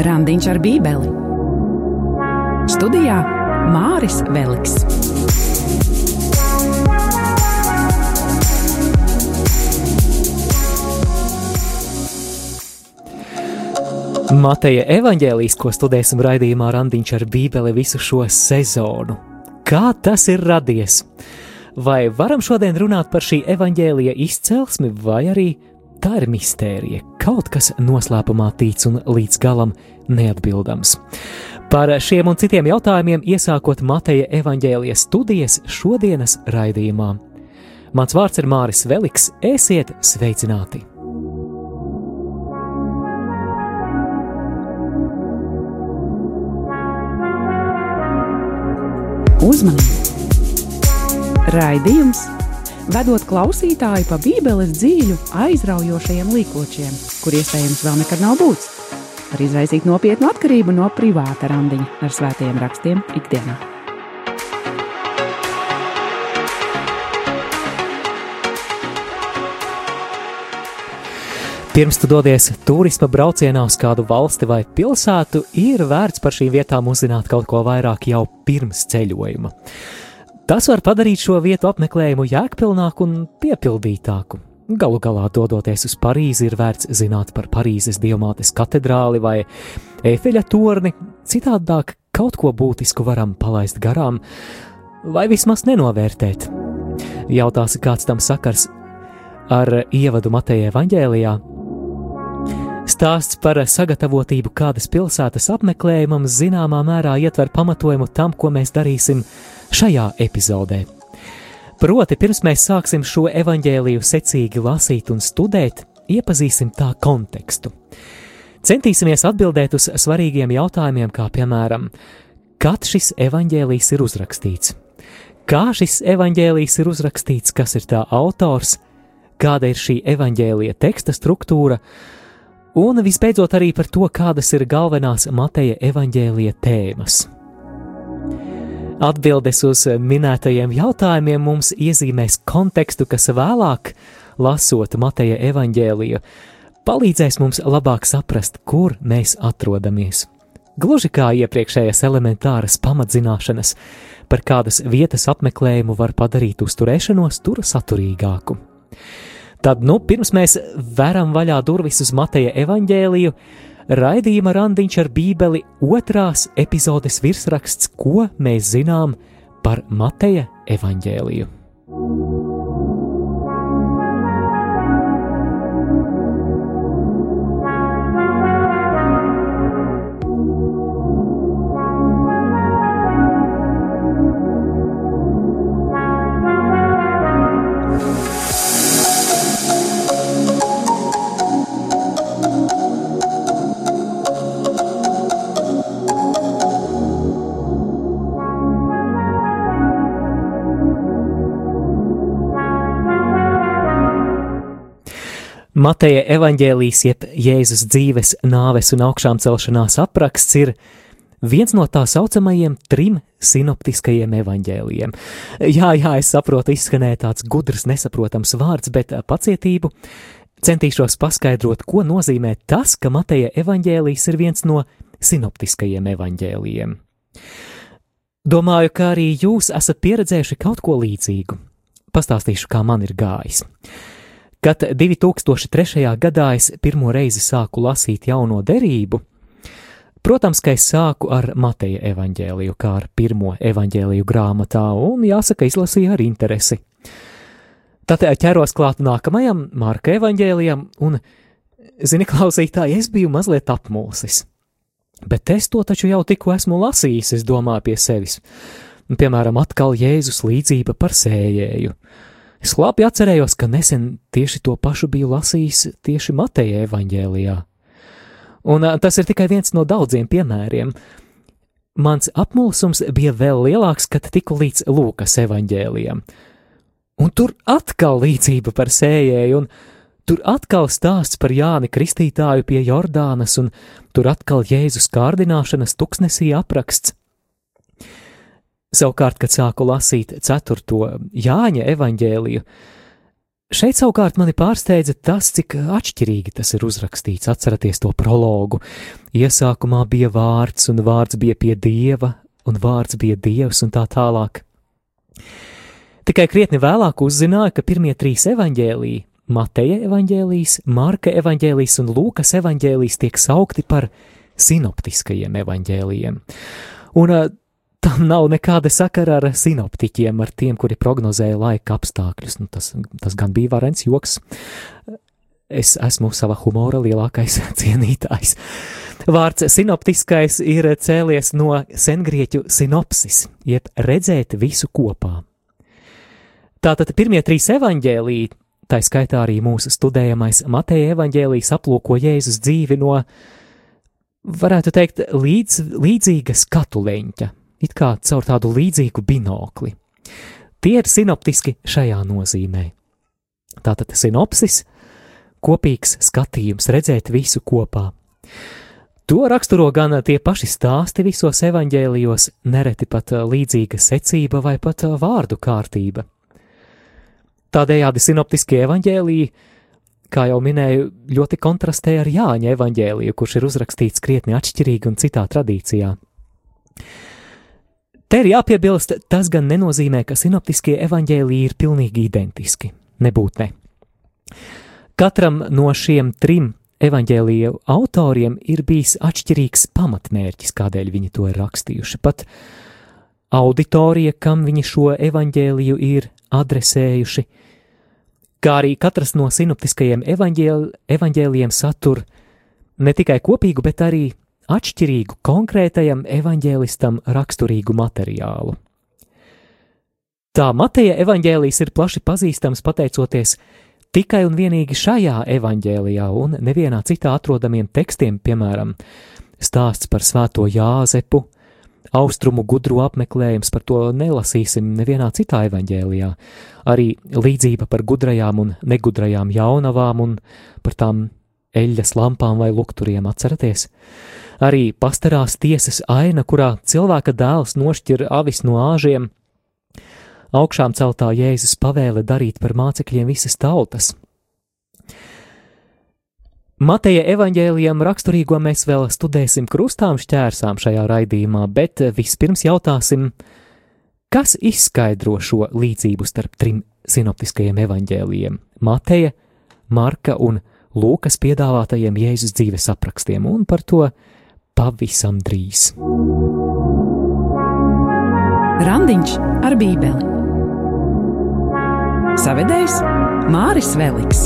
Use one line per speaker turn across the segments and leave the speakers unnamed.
Randiņš ar Bībeli. Studijā Māris Veliks.
Mateja evaņģēlijas, ko studēsim raidījumā Randiņš ar Bībeli visu šo sezonu. Kā tas ir radies? Vai varam šodien runāt par šī evaņģēlija izcelsmi, vai arī tā ir mistērija, kaut kas noslēpumā tīts un līdz galam neatbildams. Par šiem un citiem jautājumiem iesākot Mateja evaņģēlijas studijas šodienas raidījumā. Mans vārds ir Māris Veliks, esiet sveicināti!
Uzmanību! Raidījums vedot klausītāju pa Bībeles dzīļu, aizraujošajiem līkločiem, kur iespējams vēl nekad nav būts, var izraisīt nopietnu atkarību no privāta randiņa ar svētajiem rakstiem ikdienā.
Pirms tu dodies turisma braucienā uz kādu valsti vai pilsētu, ir vērts par šīm vietām uzzināt kaut ko vairāk jau pirms ceļojuma. Tas var padarīt šo vietu apmeklējumu jēgpilnāku un piepildītāku. Galu galā, dodoties uz Parīzi, ir vērts zināt par Parīzes diamātes katedrāli vai efeļa torni, citādāk kaut ko būtisku varam palaist garām, vai vismaz nenovērtēt. Jautāsi, kāds tam sakars ar ievadu Mateja evaņģēlijā? Stāsts par sagatavotību kādas pilsētas apmeklējumam zināmā mērā ietver pamatojumu tam, ko mēs darīsim šajā epizodē. Proti, pirms mēs sāksim šo evaņģēliju secīgi lasīt un studēt, iepazīsim tā kontekstu. Centīsimies atbildēt uz svarīgiem jautājumiem, kā piemēram, kad šis evaņģēlijs ir uzrakstīts, kā šis evaņģēlijs ir uzrakstīts, kas ir tā autors, kāda ir šī evaņģēlija teksta struktūra, un visbeidzot arī par to, kādas ir galvenās Mateja evaņģēlija tēmas. Atbildes uz minētajiem jautājumiem mums iezīmēs kontekstu, kas vēlāk, lasot Mateja evaņģēliju, palīdzēs mums labāk saprast, kur mēs atrodamies. Gluži kā iepriekšējās elementāras pamatzināšanas par kādas vietas apmeklējumu var padarīt uzturēšanos tur saturīgāku. Tad, nu, pirms mēs veram vaļā durvis uz Mateja evaņģēliju, Raidījuma randiņš ar Bībeli otrās epizodes virsraksts, ko mēs zinām par Mateja evaņģēliju. Mateja evaņģēlijas, jeb Jēzus dzīves, nāves un augšām celšanās apraksts ir viens no tā saucamajiem trim sinoptiskajiem evaņģēliem. Jā, jā, es saprotu, izskanēja tāds gudrs, nesaprotams vārds, bet pacietību centīšos paskaidrot, ko nozīmē tas, ka Mateja evaņģēlijs ir viens no sinoptiskajiem evaņģēlijiem. Domāju, ka arī jūs esat pieredzējuši kaut ko līdzīgu. Pastāstīšu, kā man ir gājis. Kad 2003. gadā es pirmo reizi sāku lasīt jauno derību, protams, ka es sāku ar Mateja evaņģēliju, kā ar pirmo evaņģēliju grāmatā, un jāsaka, izlasīju ar interesi. Tad ķeros klāt nākamajam Marka evaņģēlijam, un, zini, klausītāji, es biju mazliet apmulsis. Bet es to taču jau tikko esmu lasījis, es domāju pie sevis. Piemēram, atkal Jēzus līdzība par sējēju. Es labi atcerējos, ka nesen tieši to pašu biju lasījis tieši Mateja evaņģēlijā. Un tas ir tikai viens no daudziem piemēriem. Mans apmulsums bija vēl lielāks, kad tiku līdz Lūkas evaņģēlijam. Un tur atkal līdzība par sējēju, un tur atkal stāsts par Jāni Kristītāju pie Jordānas, un tur atkal Jēzus kārdināšanas tuksnesī apraksts. Savukārt, kad sāku lasīt 4. Jāņa evaņģēliju, Šeit savukārt mani pārsteidza tas, cik atšķirīgi tas ir uzrakstīts. Atcerieties to prologu. Iesākumā bija vārds, un vārds bija pie dieva, un vārds bija dievs, un tā tālāk. Tikai krietni vēlāk uzzināja, ka pirmie trīs evaņģēlīji, Mateja evaņģēlijas, Marka evaņģēlijas un Lūkas evaņģēlijas, tiek saukti par sinoptiskajiem evaņģēlijiem. Un tam nav nekāda sakara ar sinoptiķiem, ar tiem, kuri prognozēja laika apstākļus. Nu, tas, tas gan bija varens joks. Es esmu sava humora lielākais cienītājs. Vārds sinoptiskais ir cēlies no sengrieķu sinopsis, jeb redzēt visu kopā. Tātad pirmie trīs evaņģēlīji, tā skaitā arī mūsu studējamais Mateja evaņģēlijs, aplūko Jēzus dzīvi no, varētu teikt, līdz, līdzīga skatu leņķa, it kā caur tādu līdzīgu binokli. Tie ir sinoptiski šajā nozīmē. Tātad sinopsis, kopīgs skatījums, redzēt visu kopā. To raksturo gan tie paši stāsti visos evaņģēlijos, nereti pat līdzīga secība vai pat vārdu kārtība. Tādējādi sinoptiskie evaņģēliji, kā jau minēju, ļoti kontrastē ar Jāņa evaņģēliju, kurš ir uzrakstīts krietni atšķirīgi un citā tradīcijā. Te ir jāpiebilst, tas gan nenozīmē, ka sinoptiskie evaņģēlīji ir pilnīgi identiski. Nebūt ne. Katram no šiem trim evaņģēlīju autoriem ir bijis atšķirīgs pamatmērķis, kādēļ viņi to ir rakstījuši. Pat auditorija, kam viņi šo evaņģēliju ir adresējuši, kā arī katrs no sinoptiskajiem evaņģēl, evaņģēlijiem satur ne tikai kopīgu, bet arī atšķirīgu konkrētajam evaņģēlistam raksturīgu materiālu. Tā Mateja evaņģēlijs ir plaši pazīstams pateicoties tikai un vienīgi šajā evaņģēlijā un nevienā citā atrodamiem tekstiem, piemēram, stāsts par svēto Jāzepu, austrumu gudru apmeklējums, par to nelasīsim nevienā citā evaņģēlijā, arī līdzība par gudrajām un negudrajām jaunavām un par tām eļļas lampām vai lukturiem atceraties. Arī pastarās tiesas aina, kurā cilvēka dēls nošķir avis no āžiem, augšām celtā Jēzus pavēle darīt par mācekļiem visas tautas. Mateja evaņģēlijam raksturīgo mēs vēl studēsim krustām šķērsām šajā raidījumā, bet vispirms jautāsim, kas izskaidro šo līdzību starp trim sinoptiskajiem evaņģēlijiem - Mateja, Marka un Lūkas piedāvātajiem Jēzus dzīves aprakstiem, un par to pavisam drīz.
Randiņš ar Bībeli Savedējs Māris Veliks.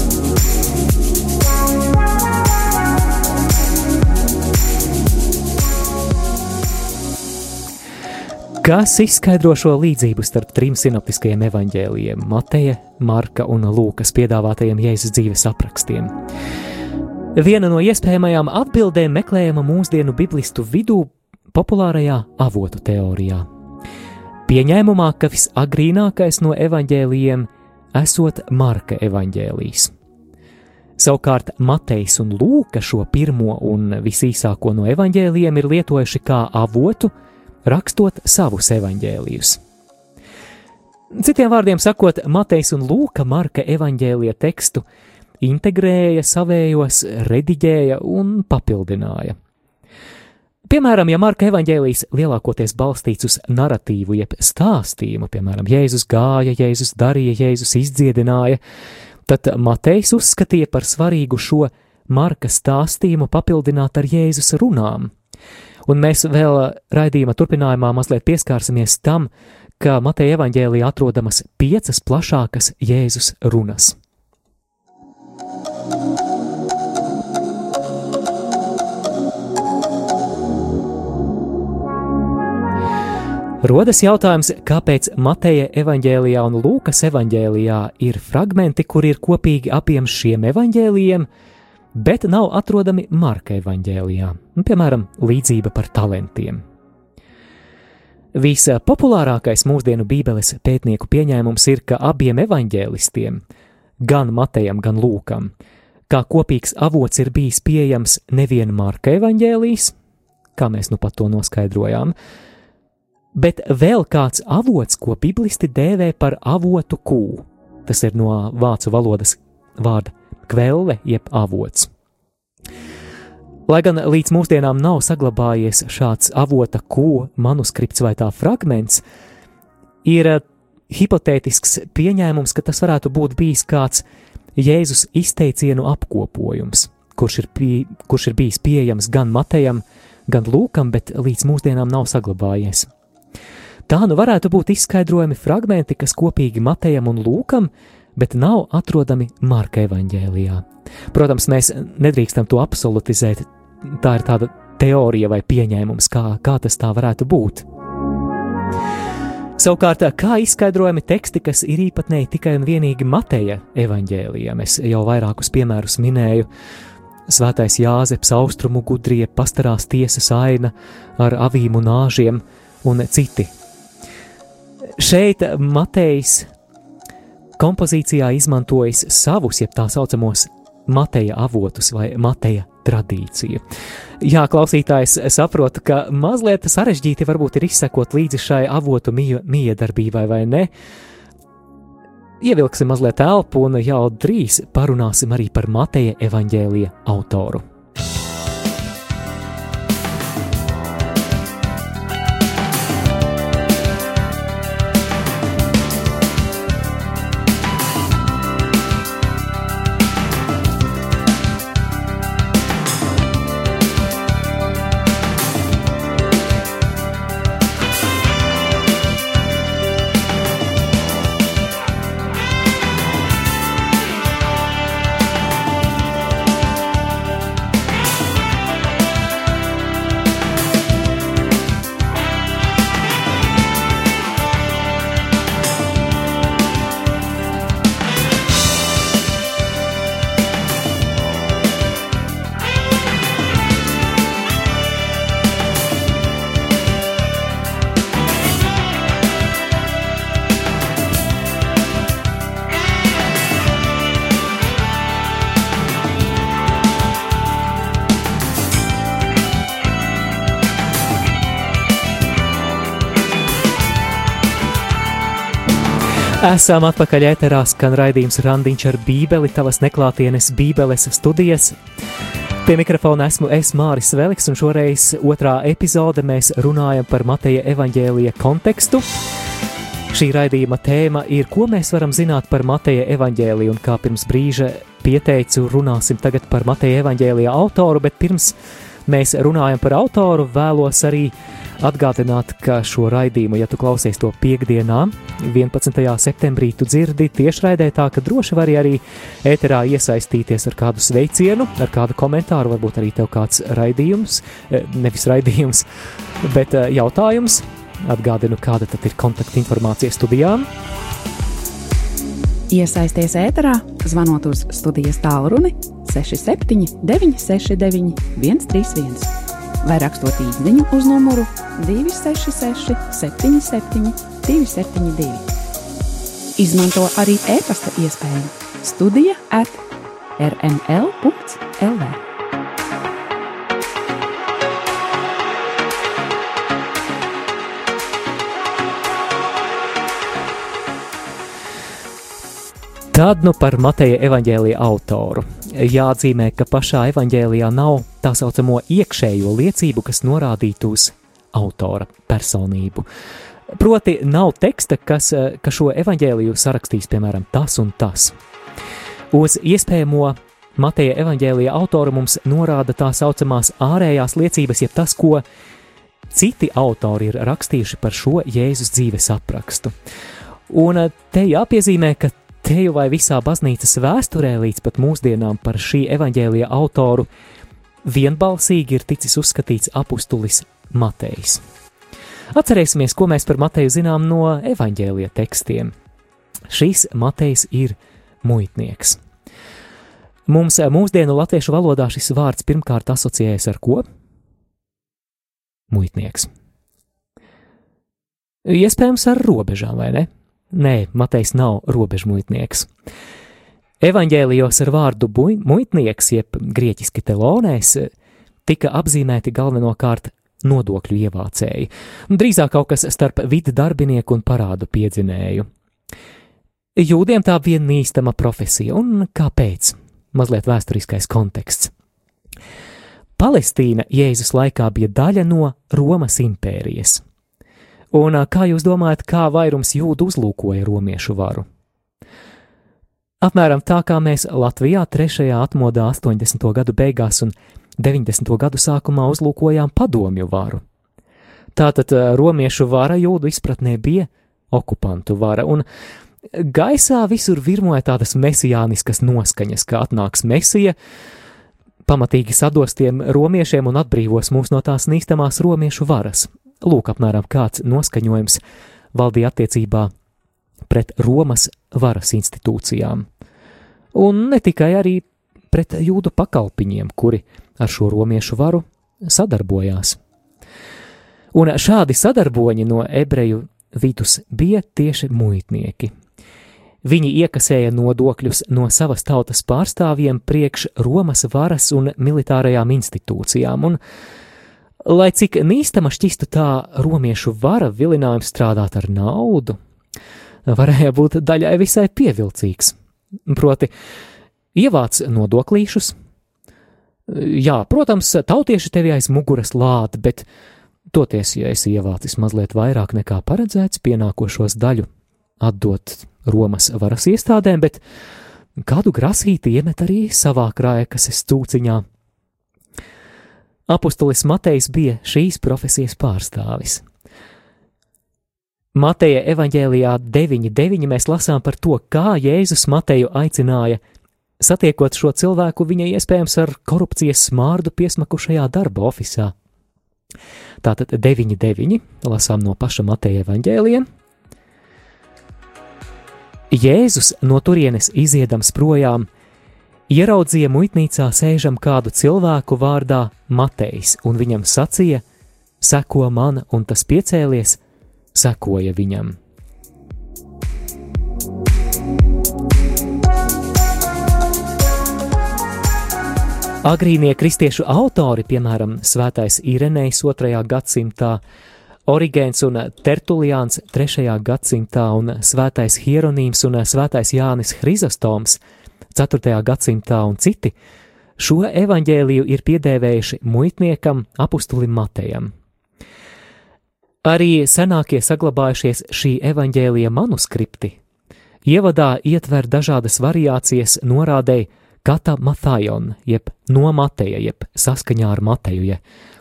Kas izskaidro šo līdzību starp trim sinoptiskajiem evaņģēlijiem - Mateja, Marka un Lūkas piedāvātajiem Jēzus dzīves aprakstiem? Viena no iespējamajām atbildēm meklējama mūsdienu biblistu vidū populārajā avotu teorijā. Pieņēmumā, ka visagrīnākais no evaņģēlijiem esot Marka evaņģēlijs. Savukārt Matejs un Lūka šo pirmo un visīsāko no evaņģēlijiem ir lietojuši kā avotu, rakstot savus evaņģēlijus. Citiem vārdiem sakot, Matejs un Lūka Marka evaņģēlija tekstu integrēja savējos, rediģēja un papildināja. Piemēram, ja Marka evaņģēlijs lielākoties balstīts uz narratīvu, jeb stāstījumu, piemēram, Jēzus gāja, Jēzus darīja, Jēzus izdziedināja, tad Matejs uzskatīja par svarīgu šo Marka stāstījumu papildināt ar Jēzus runām. Un mēs vēl raidījuma turpinājumā mazliet pieskārsimies tam, ka Mateja evaņģēlijā atrodamas piecas plašākas Jēzus runas. Rodas jautājums, kāpēc Mateja evaņģēlijā un Lūkas evaņģēlijā ir fragmenti, kur ir kopīgi apjams šiem evaņģēlijiem, bet nav atrodami Marka evaņģēlijā, nu, piemēram, līdzība par talantiem. Vispopulārākais mūsdienu Bībeles pētnieku pieņēmums ir, ka abiem evaņģēlistiem, gan Matejam, gan Lūkam, kā kopīgs avots ir bijis pieejams nevien Marka evaņģēlijs, kā mēs nu pat to noskaidrojām, bet vēl kāds avots, ko biblisti dēvē par avotu kū. Tas ir no vācu valodas vārda kvelle jeb avots. Lai gan līdz mūsdienām nav saglabājies šāds avota kū manuskripts vai tā fragments, ir eh, hipotētisks pieņēmums, ka tas varētu būt bijis kāds Jēzus izteicienu apkopojums, kurš ir, pie, kurš ir bijis pieejams gan Matejam, gan Lūkam, bet līdz mūsdienām nav saglabājies. Tā nu varētu būt izskaidrojami fragmenti, kas kopīgi Matejam un Lūkam, bet nav atrodami Marka evaņģēlijā. Protams, mēs nedrīkstam to absolutizēt, tā ir tāda teorija vai pieņēmums, kā, kā tas tā varētu būt. Savukārt, kā izskaidrojami teksti, kas ir īpatnēji tikai un vienīgi Mateja evaņģēlijam, es jau vairākus piemērus minēju. Svētais Jāzeps, austrumu gudrie, pastarās tiesas aina ar avīm un āžiem un citi. Šeit Matejs kompozīcijā izmantojis savus, jeb tā saucamos Mateja avotus vai Mateja tradīciju. Jā, klausītājs saprot, ka mazliet sarežģīti varbūt ir izsekot līdzi šai avotu miedarbībai vai ne. Ievilksim mazliet elpu un jau drīz parunāsim arī par Mateja evaņģēlija autoru. Esam atpakaļ ēterā, skan raidījums Randiņš ar Bībeli, tavas neklātienes Bībeles studijas. Pie mikrofona esmu es Māris Veliks, un šoreiz otrā epizode mēs runājam par Mateja evaņģēlija kontekstu. Šī raidījuma tēma ir, ko mēs varam zināt par Mateja evaņģēliju, un kā pirms brīža pieteicu, runāsim tagad par Mateja evaņģēlija autoru, bet pirms mēs runājam par autoru, vēlos arī Atgādināt, ka šo raidījumu, ja tu klausies to piekdienā, 11. septembrī, tu dzirdi tiešraidē tā, ka droši vari arī ēterā iesaistīties ar kādu sveicienu, ar kādu komentāru, varbūt arī tev kāds raidījums, eh, nevis raidījums, bet eh, jautājums. Atgādinu, kāda tad ir kontaktinformācija studijām.
Iesaisties ēterā, zvanot uz studijas tālruni 67 969 131 vai rakstot īsiņu uz numuru 266, 77, 272. Izmanto arī e-pasta iespēju Studija at rml.lv.
Tad nu par Mateja evaņģēlija autoru. Jāatzīmē, ka pašā evaņģēlijā nav tā saucamo iekšējo liecību, kas norādītu uz autora personību. Proti, nav teksta, kas, ka šo evaņģēliju sarakstīs, piemēram, tas un tas. Uz iespējamo Mateja evaņģēlija autoru mums norāda tā saucamās ārējās liecības, jeb tas, ko citi autori ir rakstījuši par šo Jēzus dzīves aprakstu. Un te jāpiezīmē, ka Teju vai visā baznīcas vēsturē līdz pat mūsdienām par šī evaņģēlija autoru vienbalsīgi ir ticis uzskatīts apustulis Matejs. Atcerēsimies, ko mēs par Mateju zinām no evaņģēlija tekstiem. Šis Matejs ir muitnieks. Mums mūsdienu latviešu valodā šis vārds pirmkārt asociējas ar ko? Muitnieks. Iespējams, ar robežām, vai ne? Nē, Matejs nav robežmuitnieks. Evanģēlijos ar vārdu muitnieks, jeb grieķiski telonēs, tika apzīmēti galvenokārt nodokļu ievācēji, drīzāk kaut kas starp vidu darbinieku un parādu piedzinēju. Jūdiem tā bija nīstama profesija, un kāpēc? Mazliet vēsturiskais konteksts. Palestīna Jēzus laikā bija daļa no Romas impērijas. Un kā jūs domājat, kā vairums jūdu uzlūkoja romiešu varu? Apmēram tā kā mēs Latvijā 3. atmodā 80. gadu beigās un 90. gadu sākumā uzlūkojām padomju varu. Tātad romiešu vara jūdu izpratnē bija okupantu vara, un gaisā visur virmoja tādas mesijāniskas noskaņas, ka atnāks mesija, pamatīgi sados tiem romiešiem un atbrīvos mūs no tās nīstamās romiešu varas. Lūk, apmēram kāds noskaņojums valdīja attiecībā pret Romas varas institūcijām. Un ne tikai arī pret jūdu pakalpiņiem, kuri ar šo romiešu varu sadarbojās. Un šādi sadarboņi no ebreju vidus bija tieši muitnieki, Viņi iekasēja nodokļus no savas tautas pārstāvjiem priekš Romas varas un militārajām institūcijām, un, lai cik nīstama šķistu tā romiešu vara vilinājums strādāt ar naudu, varēja būt daļai visai pievilcīgs. Proti, ievāc nodoklīšus. Jā, protams, tautieši tevi aiz muguras lāda, bet toties, ja esi ievācis mazliet vairāk nekā paredzēts, pienākošos daļu atdot Romas varas iestādēm, bet kādu grasīti iemet arī savā krājkases cūciņā. Apostolis Matejs bija šīs profesijas pārstāvis. Mateja evanģēlijā 9.9. mēs lasām par to, kā Jēzus Mateju aicināja, satiekot šo cilvēku viņa iespējams ar korupcijas smārdu piesmakušajā darba ofisā. Tātad 9.9. lasām no paša Mateja evanģēlija, Jēzus no turienes iziedams projām, ieraudzīja muitnīcā sēžam kādu cilvēku vārdā Matejs, un viņam sacīja: Seko man, un tas piecēlies, sekoja viņam. Agrīnie kristiešu autori, piemēram, Svētais Irenejs 2. gadsimtā, Origēns un Tertuliāns 3. gadsimtā un Svētais Hieronīms un Svētais Jānis Hrizostoms 4. gadsimtā un citi šo evaņģēliju ir piedēvējuši muitniekam apustulim Matejam. Arī senākie saglabājušies šī evaņģēlija manuskripti ievadā ietver dažādas variācijas norādēji kata Mathajon, jeb no Mateja, jeb saskaņā ar Mateju, ja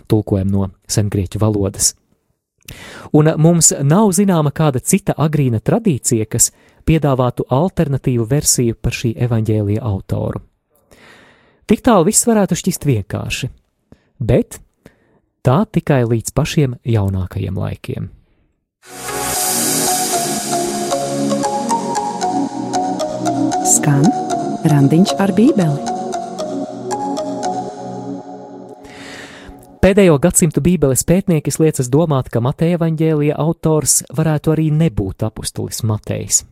tulkojam no sengrieķu valodas. Un mums nav zināma kāda cita agrīna tradīcija, kas piedāvātu alternatīvu versiju par šī evaņģēlija autoru. Tik tālu viss varētu šķist vienkārši, bet tā tikai līdz pašiem jaunākajiem laikiem.
Skan randiņš ar bībeli.
Pēdējo gadsimtu Bībeles pētnieki liecas domāt, ka Mateja evaņģēlija autors varētu arī nebūt apustulis Matejs.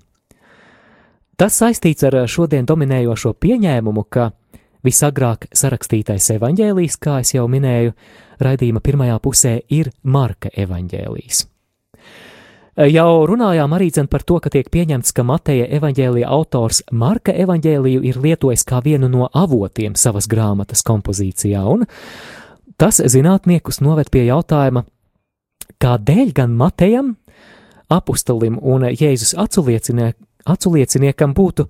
Tas saistīts ar šodien dominējošo pieņēmumu, ka visagrāk sarakstītais evaņģēlijs, kā jau minēju, raidījuma pirmajā pusē ir Marka evaņģēlijs. Jau runājām arī par to, ka tiek pieņemts, ka Mateja evaņģēlija autors Marka evaņģēliju ir lietojis kā vienu no avotiem savas grāmatas kompozīcijā, un Tas zinātniekus noved pie jautājuma, kādēļ gan Matejam, apustulim un Jēzus aculieciniekam būtu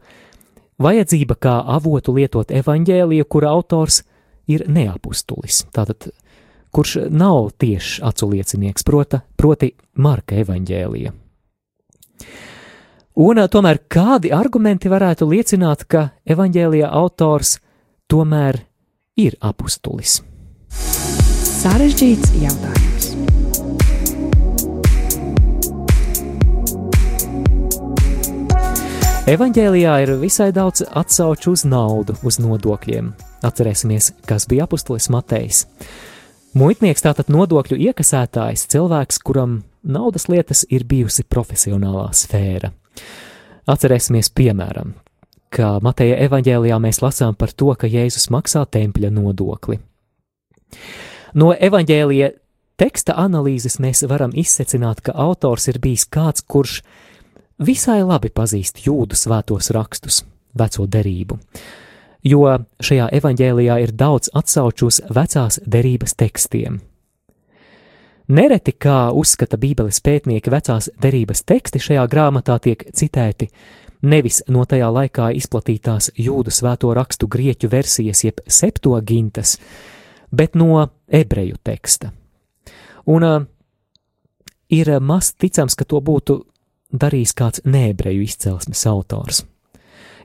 vajadzība kā avotu lietot evaņģēliju, kura autors ir neapustulis, tātad kurš nav tieši aculiecinieks, prota, proti Marka evaņģēlija. Un tomēr kādi argumenti varētu liecināt, ka evaņģēlija autors tomēr ir apustulis?
Sarežģīts jautājums.
Evanģēlijā ir visai daudz atsauču uz naudu, uz nodokļiem. Atcerēsimies, kas bija apustulis Matejs. Muitnieks tātad nodokļu iekasētājs, cilvēks, kuram naudas lietas ir bijusi profesionālā sfēra. Atcerēsimies, piemēram, ka Mateja evanģēlijā mēs lasām par to, ka Jēzus maksā tempļa nodokli. No evaņģēlija teksta analīzes mēs varam izsecināt, ka autors ir bijis kāds, kurš visai labi pazīst jūdu svētos rakstus, veco derību, jo šajā evaņģēlijā ir daudz atsauču uz vecās derības tekstiem. Nereti, kā uzskata Bībeles pētnieki, vecās derības teksti šajā grāmatā tiek citēti nevis no tajā laikā izplatītās jūdu svēto rakstu grieķu versijas, jeb septogintas, bet no ebreju teksta. Un uh, ir maz ticams, ka to būtu darījis kāds neebreju izcelsmes autors.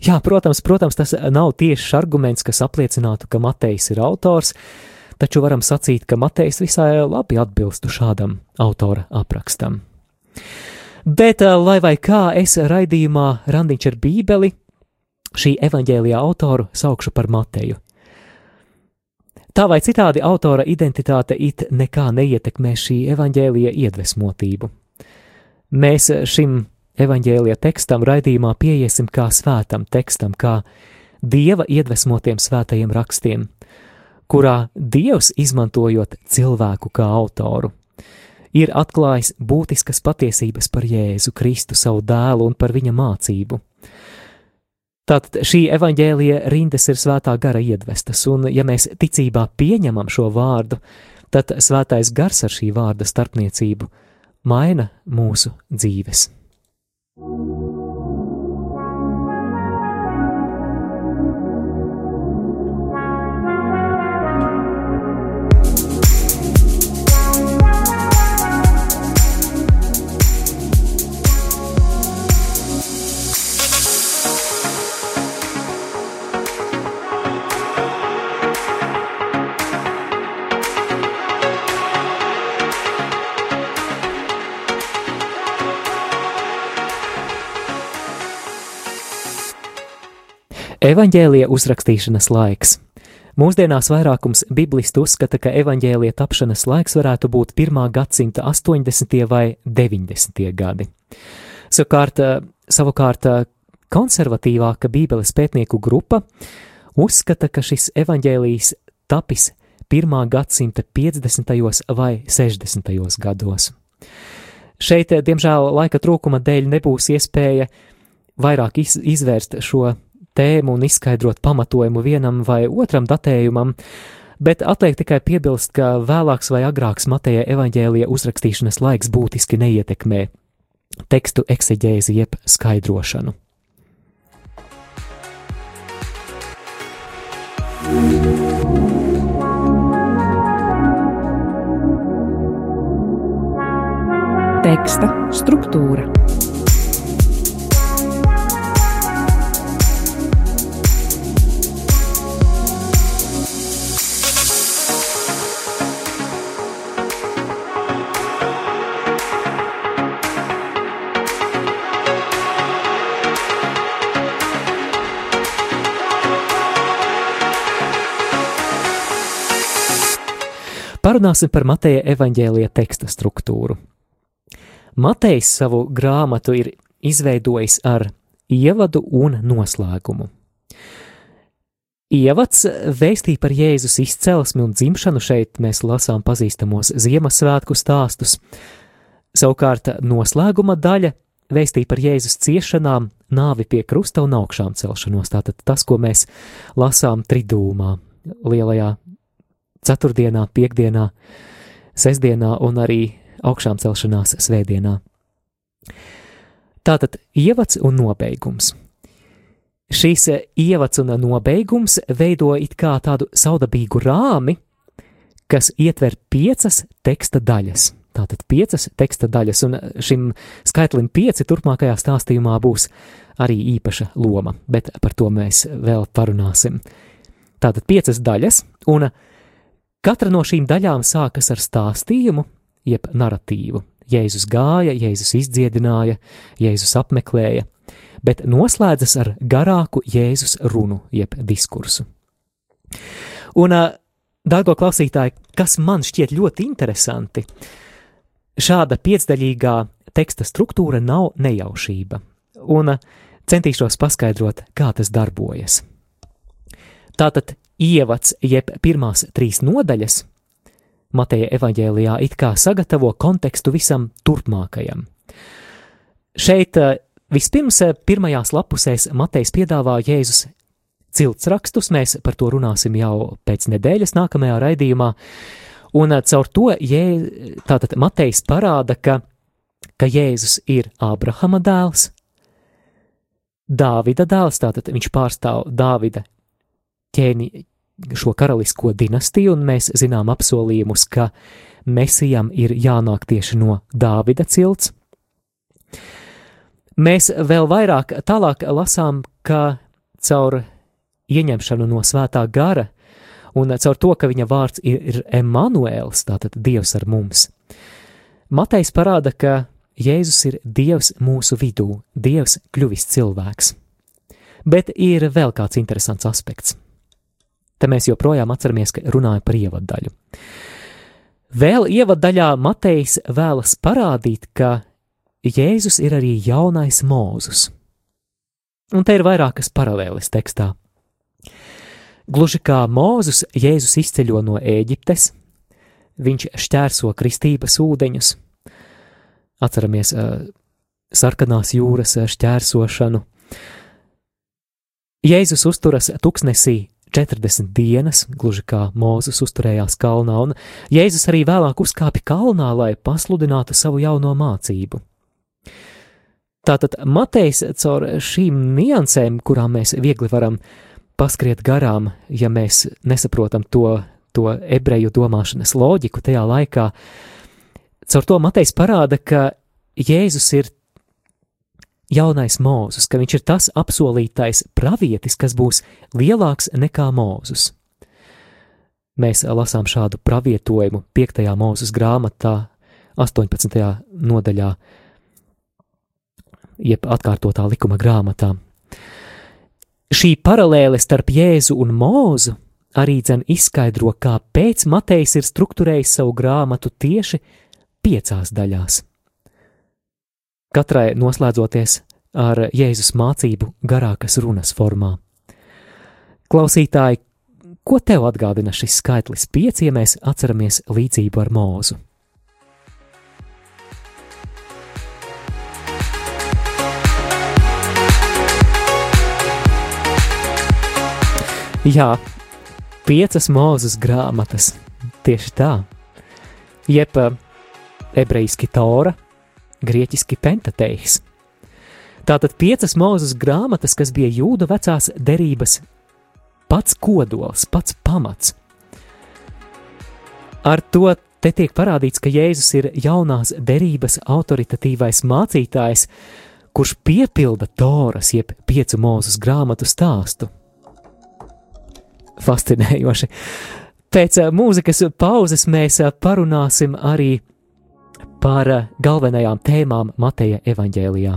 Jā, protams, protams, tas nav tiešs arguments, kas apliecinātu, ka Matejs ir autors, taču varam sacīt, ka Matejs visai labi atbilstu šādam autora aprakstam. Bet, eh, lai vai kā es raidījumā Randiņš ar Bībeli, šī evaņģēlijā autoru saukšu par Mateju. Tā vai citādi autora identitāte it nekā neietekmē šī evaņģēlija iedvesmotību. Mēs šim evaņģēlija tekstam raidījumā pieiesim kā svētam tekstam, kā dieva iedvesmotiem svētajiem rakstiem, kurā Dievs, izmantojot cilvēku kā autoru, ir atklājis būtiskas patiesības par Jēzu Kristu, savu dēlu un par viņa mācību. Tātad šī evaņģēlija rindas ir svētā gara iedvestas, un ja mēs ticībā pieņemam šo vārdu, tad svētais gars ar šī vārda starpniecību maina mūsu dzīves. thank you Evanģēlija uzrakstīšanas laiks. Mūsdienās vairākums biblistu uzskata, ka evaņģēlija tapšanas laiks varētu būt 1. gadsimta 80. vai 90. gadi. Savukārt, savukārt konservatīvāka Bībeles pētnieku grupa uzskata, ka šis evaņģēlijs tapis 1. gadsimta 50. vai 60. gados. Šeit, diemžēl, laika trūkuma dēļ nebūs iespēja vairāk iz, izvērst šo tēmu un izskaidrot pamatojumu vienam vai otram datējumam, bet atliek tikai piebilst, ka vēlāks vai agrāks Mateja evaņģēlija uzrakstīšanas laiks būtiski neietekmē tekstu ekseģēzi jeb skaidrošanu.
Teksta struktūra
Parunāsim par Mateja evaņģēlija teksta struktūru. Matejs savu grāmatu ir izveidojis ar ievadu un noslēgumu. Ievads vēstīja par Jēzus izcelsmi un dzimšanu, šeit mēs lasām pazīstamos Ziemassvētku stāstus. Savukārt noslēguma daļa vēstīja par Jēzus ciešanām, nāvi pie krusta un augšām celšanos, tātad tas, ko mēs lasām tridūmā, lielajā ceturtdienā, piekdienā, sestdienā un arī augšām celšanās svētdienā. Tātad ievads un nobeigums. Šīs ievads un nobeigums veido it kā tādu saudabīgu rāmi, kas ietver piecas teksta daļas. Tātad piecas teksta daļas, un šim skaitlim pieci turpmākajā stāstījumā būs arī īpaša loma, bet par to mēs vēl parunāsim. Tātad piecas daļas, un Katra no šīm daļām sākas ar stāstījumu, jeb narratīvu. Jēzus gāja, Jēzus izdziedināja, Jēzus apmeklēja, bet noslēdzas ar garāku Jēzus runu, jeb diskursu. Un, dārgo klausītāji, kas man šķiet ļoti interesanti, šāda piecdaļīgā teksta struktūra nav nejaušība, un centīšos paskaidrot, kā tas darbojas. Tātad ievads, jeb pirmās trīs nodaļas, Mateja evaņģēlijā it kā sagatavo kontekstu visam turpmākajam. Šeit uh, Vispirms, pirmajās lapusēs Matejs piedāvā Jēzus cilts rakstus, mēs par to runāsim jau pēc nedēļas nākamajā raidījumā, un caur to Jē, tātad Matejs parāda, ka, ka Jēzus ir Ābrahama dēls, Dāvida dēls, tātad viņš pārstāv Dāvida ķēni, šo karalisko dinastiju, un mēs zinām apsolījumus, ka Mesijam ir jānāk tieši no Dāvida cilts. Mēs vēl vairāk tālāk lasām, ka caur ieņemšanu no svētā gara un caur to, ka viņa vārds ir, ir Emanuēls, tātad Dievs ar mums. Matejs parāda, ka Jēzus ir Dievs mūsu vidū, Dievs kļuvis cilvēks. Bet ir vēl kāds interesants aspekts. Te mēs joprojām atceramies, ka runāju par ievadaļu. Vēl ievadaļā Matejs vēlas parādīt, ka Jēzus ir arī jaunais mūzus. Un te ir vairākas paralēles tekstā. Gluži kā Mūzus, Jēzus izceļo no Ēģiptes, viņš šķērso kristības ūdeņus. Atceramies uh, sarkanās jūras šķērsošanu. Jēzus uzturas tuksnesī 40 dienas, gluži kā Mūzes uzturējās kalnā, un Jēzus arī vēlāk uzkāpa kalnā, lai pasludinātu savu jauno mācību. Tātad Matejs caur šīm niansēm, kurām mēs viegli varam paskriet garām, ja mēs nesaprotam to, to ebreju domāšanas loģiku tajā laikā, caur to Matejs parāda, ka Jēzus ir jaunais Mūzus, ka viņš ir tas apsolītais pravietis, kas būs lielāks nekā Mūzus. Mēs lasām šādu pravietojumu 5. mūzes grāmatā, 18. nodaļā, jeb atkārtotā likuma grāmatā. Šī paralēle starp Jēzu un Mūzu arī dzen izskaidro, kāpēc Matejs ir strukturējis savu grāmatu tieši piecās daļās katrai noslēdzoties ar Jēzus mācību garākas runas formā. Klausītāji, ko tev atgādina šis skaitlis pieci, ja mēs atceramies līdzību ar mūzu? Jā, piecas mūzes grāmatas, tieši tā. Jeb ebrejiski Tora, grieķiski pentateiks. Tātad piecas mūzes grāmatas, kas bija jūda vecās derības pats kodols, pats pamats. Ar to te tiek parādīts, ka Jēzus ir jaunās derības autoritatīvais mācītājs, kurš piepilda Toras, jeb piecu mūzes grāmatu stāstu. Fascinējoši. Pēc mūzikas pauzes mēs parunāsim arī par eh, galvenajām tēmām Mateja evaņģēlijā.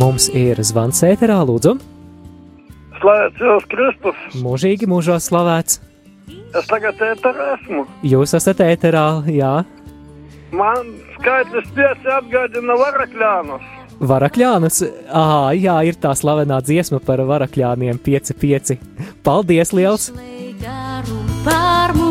Mums ir zvans ēterā, lūdzu.
Slavēts Jēzus Kristus.
Mūžīgi mūžos slavēts.
Es tagad ēterā esmu.
Jūs esat ēterā, jā.
Man skaitlis pieci atgādina varakļānus.
Varakļānus, ah, jā, ir tā slavenā dziesma par varakļāniem 5-5. Paldies liels!
Izlīgaru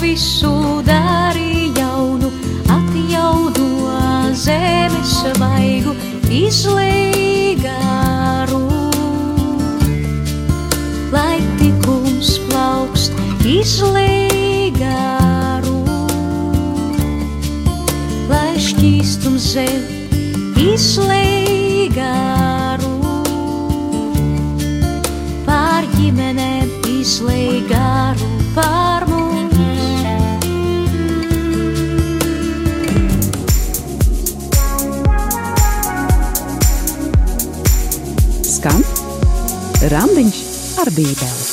visu darīja jaunu, atjauno zemes vaigu, izlīgāru. Lai tikums plaukst, izlīgāru. Lai šķīstums zem, izlīgāru. Pār ģimenēm izlīgāru pār
Randiņš ar Bībeli.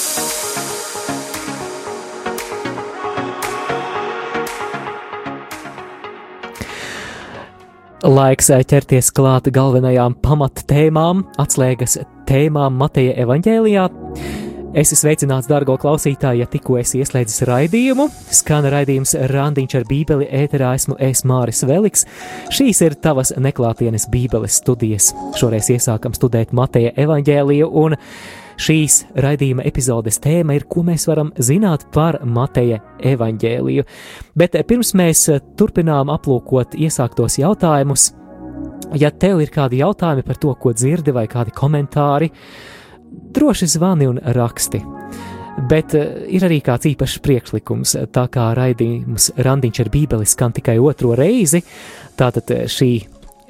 Laiks eh, ķerties klāt galvenajām pamattēmām, atslēgas tēmām Mateja evaņģēlijā. Es esmu sveicināts, dārgo klausītāji, ja tikko esi ieslēdzis raidījumu. Skan raidījums Randiņš ar Bībeli, ēterā esmu es Māris Veliks. Šīs ir tavas neklātienes Bībeles studijas. Šoreiz iesākam studēt Mateja evaņģēliju, un šīs raidījuma epizodes tēma ir, ko mēs varam zināt par Mateja evaņģēliju. Bet pirms mēs turpinām aplūkot iesāktos jautājumus, ja tev ir kādi jautājumi par to, ko dzirdi, vai kādi komentāri, droši zvani un raksti. Bet uh, ir arī kāds īpašs priekšlikums, tā kā raidījums Randiņš ar Bībeli skan tikai otro reizi, tātad eh, šī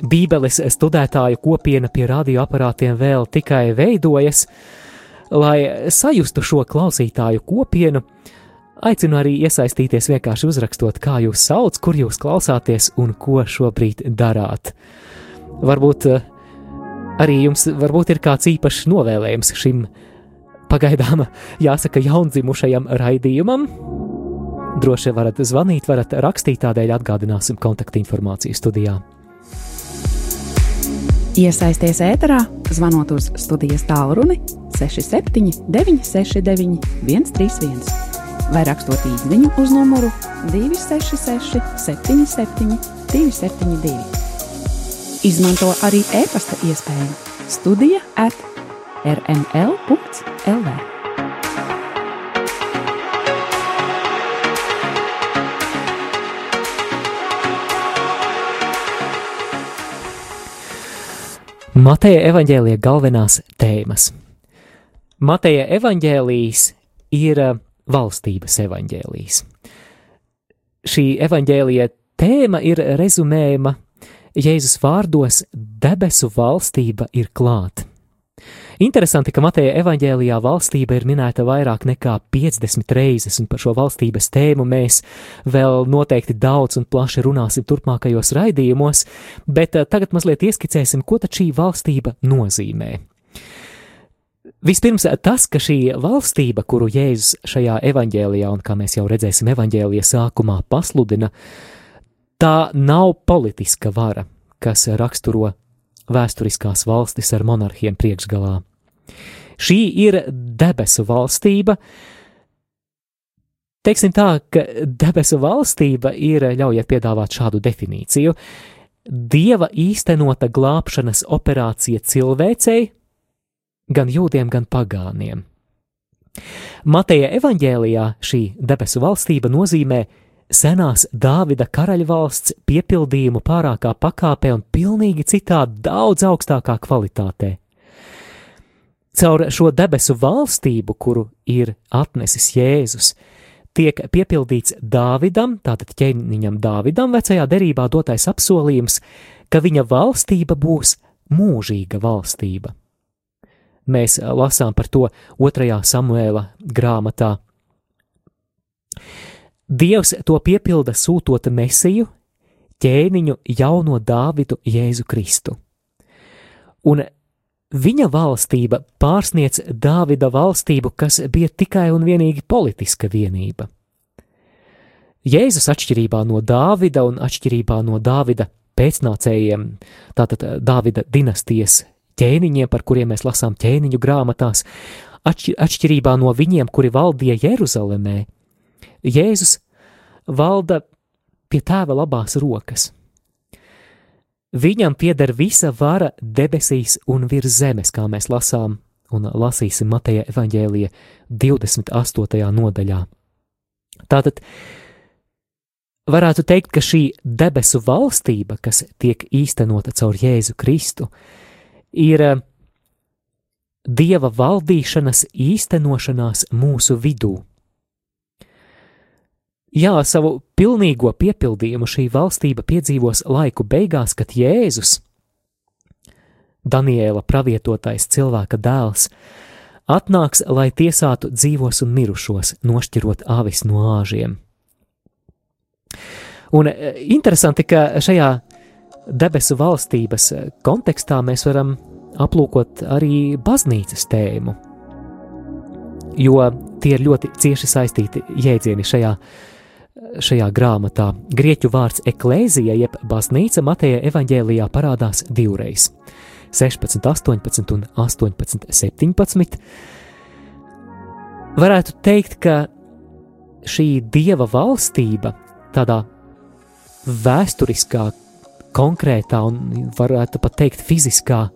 Bībeles studētāju kopiena pie radioaparātiem vēl tikai veidojas, lai sajustu šo klausītāju kopienu. Aicinu arī iesaistīties vienkārši uzrakstot, kā jūs sauc, kur jūs klausāties un ko šobrīd darāt. Varbūt uh, arī jums varbūt ir kāds īpašs novēlējums šim pagaidām, jāsaka, jaundzimušajam raidījumam. Droši varat zvanīt, varat rakstīt, tādēļ atgādināsim kontaktinformāciju studijā.
Iesaisties ēterā, zvanot uz studijas tālruni 67, 969, 131 vai rakstot īsiņu uz numuru 266, 77, 272. Izmanto arī e-pasta iespēju Studija at rml.lv.
Mateja evaņģēlīja galvenās tēmas. Mateja evaņģēlījis ir uh, valstības evaņģēlījis. Šī evaņģēlīja tēma ir rezumējama Jēzus vārdos: debesu valstība ir klāta. Interesanti, ka Mateja evaņģēlijā valstība ir minēta vairāk nekā 50 reizes, un par šo valstības tēmu mēs vēl noteikti daudz un plaši runāsim turpmākajos raidījumos, bet eh, tagad mazliet ieskicēsim, ko tad šī valstība nozīmē. Vispirms tas, ka šī valstība, kuru Jēzus šajā evaņģēlijā, un kā mēs jau redzēsim evaņģēlijā sākumā pasludina, tā nav politiska vara, kas raksturo vēsturiskās valstis ar monarhiem priekšgalā. Šī ir debesu valstība. Teiksim tā, ka debesu valstība ir, ļaujiet piedāvāt šādu definīciju, dieva īstenota glābšanas operācija cilvēcei, gan jūdiem, gan pagāniem. Mateja evaņģēlijā šī debesu valstība nozīmē senās Dāvida karaļvalsts piepildījumu pārākā pakāpē un pilnīgi citā, daudz augstākā kvalitātē. Caur šo debesu valstību, kuru ir atnesis Jēzus, tiek piepildīts Dāvidam, tātad ķēniņam Dāvidam, vecajā derībā dotais apsolījums, ka viņa valstība būs mūžīga valstība. Mēs lasām par to otrajā Samuēla grāmatā. Dievs to piepilda sūtot mesiju, ķēniņu jauno Dāvidu Jēzu Kristu. Un viņa valstība pārsniedz Dāvida valstību, kas bija tikai un vienīgi politiska vienība. Jēzus atšķirībā no Dāvida un atšķirībā no Dāvida pēcnācējiem, tātad Dāvida dinastijas ķēniņiem, par kuriem mēs lasām ķēniņu grāmatās, atšķirībā no viņiem, kuri valdīja Jeruzalemē, Jēzus valda pie tēva labās rokas. Viņam pieder visa vara debesīs un virs zemes, kā mēs lasām un lasīsim Mateja evaņģēlija 28. nodaļā. Tātad varētu teikt, ka šī debesu valstība, kas tiek īstenota caur Jēzu Kristu, ir eh, Dieva valdīšanas īstenošanās mūsu vidū. Jā, savu pilnīgo piepildījumu šī valstība piedzīvos laiku beigās, kad Jēzus, Daniela pravietotais cilvēka dēls, atnāks, lai tiesātu dzīvos un mirušos, nošķirot avis no āžiem. Un e, interesanti, ka šajā debesu valstības kontekstā mēs varam aplūkot arī baznīcas tēmu, jo tie ir ļoti cieši saistīti jēdzieni šajā, šajā grāmatā. Grieķu vārds eklēzija, jeb baznīca Mateja evaņģēlijā parādās divreiz - 16, 18 un 18, 17. Varētu teikt, ka šī dieva valstība tādā vēsturiskā, konkrētā un varētu pat teikt fiziskā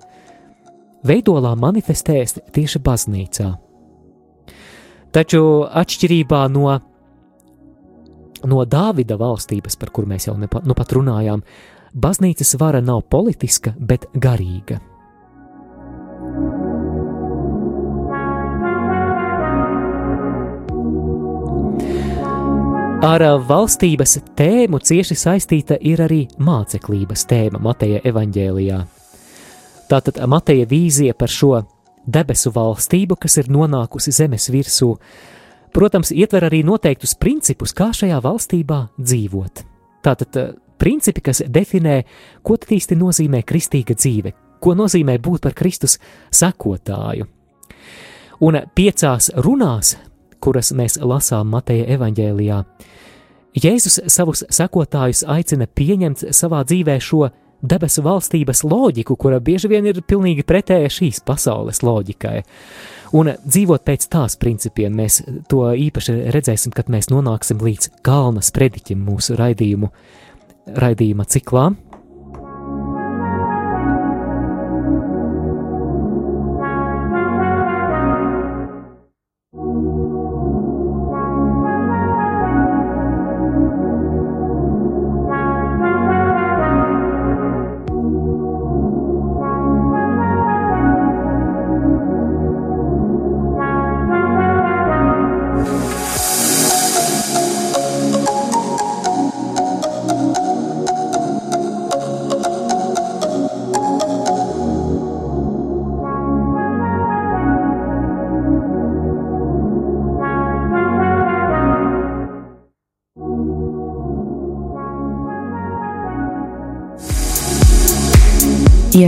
veidolā manifestējas tieši baznīcā. Taču atšķirībā no, no Dāvida valstības, par kuru mēs jau nepa, nu pat runājām, baznīcas vara nav politiska, bet garīga. Ar valstības tēmu cieši saistīta ir arī māceklības tēma Mateja evaņģēlijā. Tātad Mateja vīzija par šo debesu valstību, kas ir nonākusi zemes virsū, protams, ietver arī noteiktus principus, kā šajā valstībā dzīvot. Tātad eh, principi, kas definē, ko tad īsti nozīmē kristīga dzīve, ko nozīmē būt par Kristus sekotāju. Un piecās runās, kuras mēs lasām Mateja evaņģēlijā, Jēzus savus sekotājus aicina pieņemt savā dzīvē šo debesu valstības loģiku, kura bieži vien ir pilnīgi pretēja šīs pasaules loģikai. Un dzīvot pēc tās principiem, mēs to īpaši redzēsim, kad mēs nonāksim līdz kalna sprediķim mūsu raidījumu, raidījuma ciklā.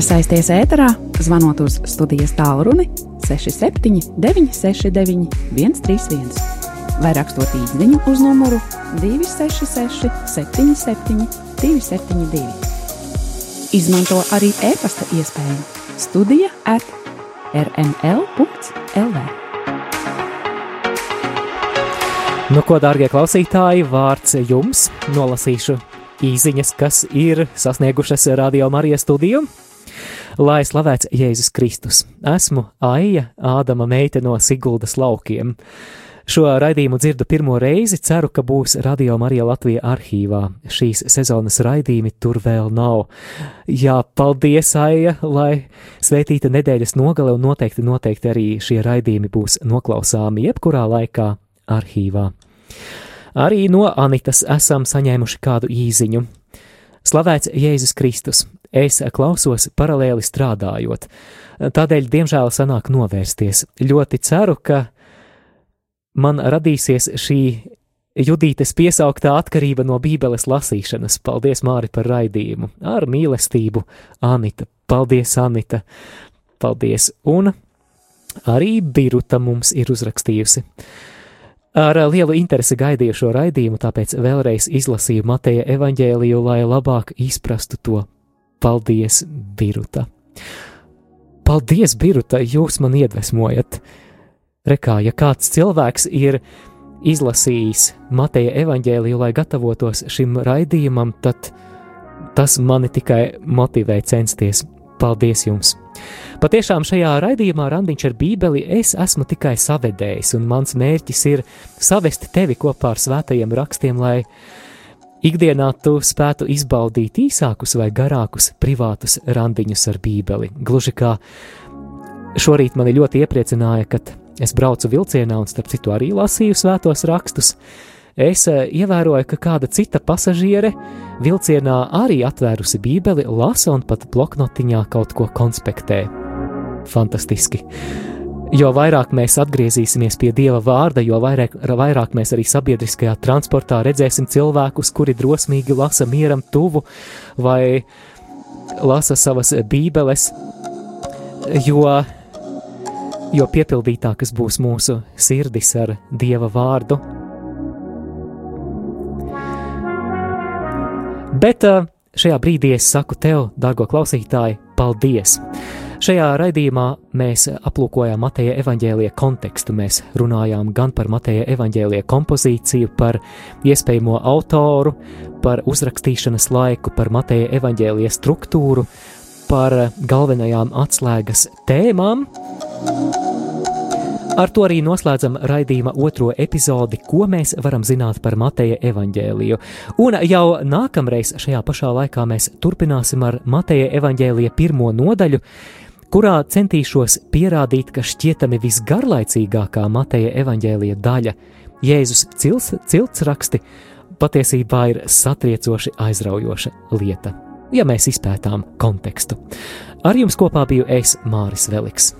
Iesaisties ēterā, zvanot uz studijas tālruni 67 969 131 vai rakstot īsiņu uz numuru 266 77 272. Izmanto arī e-pasta iespēju Studija at rml.lv.
Nu, ko, darbie klausītāji, vārds jums nolasīšu īsiņas, kas ir sasniegušas radio Marijas studiju. Lai slavēts Jēzus Kristus. Esmu Aija, Ādama meita no Siguldas laukiem. Šo raidījumu dzirdu pirmo reizi, ceru, ka būs Radio Marija Latvija arhīvā. Šīs sezonas raidījumi tur vēl nav. Jā, paldies, Aija, lai svētīta nedēļas nogale un noteikti, noteikti arī šie raidījumi būs noklausāmi jebkurā laikā arhīvā. Arī no Anitas esam saņēmuši kādu īziņu. Slavēts Jēzus Kristus! Es klausos paralēli strādājot, tādēļ, diemžēl, sanāk novērsties. Ļoti ceru, ka man radīsies šī Judītes piesauktā atkarība no Bībeles lasīšanas. Paldies, Māri, par raidījumu. Ar mīlestību, Anita. Paldies, Anita. Paldies. Un arī Biruta mums ir uzrakstījusi. Ar lielu interesi gaidīju šo raidījumu, tāpēc vēlreiz izlasīju Mateja evaņģēliju, lai labāk izprastu to. Paldies, Biruta! Paldies, Biruta, jūs man iedvesmojat! Rekā, ja kāds cilvēks ir izlasījis Mateja evaņģēliju, lai gatavotos šim raidījumam, tad tas mani tikai motivē censties. Paldies jums! Patiešām šajā raidījumā Randiņš ar Bībeli es esmu tikai savedējis, un mans mērķis ir savest tevi kopā ar svētajiem rakstiem, lai ikdienā tu spētu izbaudīt īsākus vai garākus privātus randiņus ar Bībeli. Gluži kā šorīt mani ļoti iepriecināja, kad es braucu vilcienā un starp citu arī lasīju svētos rakstus. Es eh, ievēroju, ka kāda cita pasažiere vilcienā arī atvērusi Bībeli, lasa un pat bloknotiņā kaut ko konspektē. Fantastiski! Jo vairāk mēs atgriezīsimies pie Dieva vārda, jo vairāk, vairāk mēs arī sabiedriskajā transportā redzēsim cilvēkus, kuri drosmīgi lasa mieram tuvu vai lasa savas bībeles, jo, jo piepildītākas būs mūsu sirdis ar Dieva vārdu. Bet eh, šajā brīdī es saku tev, dārgo klausītāji, paldies! Šajā raidījumā mēs aplūkojām Mateja evaņģēlīja kontekstu. Mēs runājām gan par Mateja evaņģēlīja kompozīciju, par iespējamo autoru, par uzrakstīšanas laiku, par Mateja evaņģēlīja struktūru, par galvenajām atslēgas tēmām. Ar to arī noslēdzam raidījuma otro epizodi, ko mēs varam zināt par Mateja evaņģēliju. Un jau nākamreiz šajā pašā laikā mēs turpināsim ar Mateja evaņģēlija pirmo nodaļu, kurā centīšos pierādīt, ka šķietami visgarlaicīgākā Mateja evaņģēlija daļa, Jēzus cils, cilts raksti, patiesībā ir satriecoši aizraujoša lieta, ja mēs izpētām kontekstu. Ar jums kopā biju es, Māris Veliks.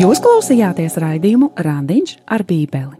Jūs klausījāties raidījumu Randiņš ar Bībeli.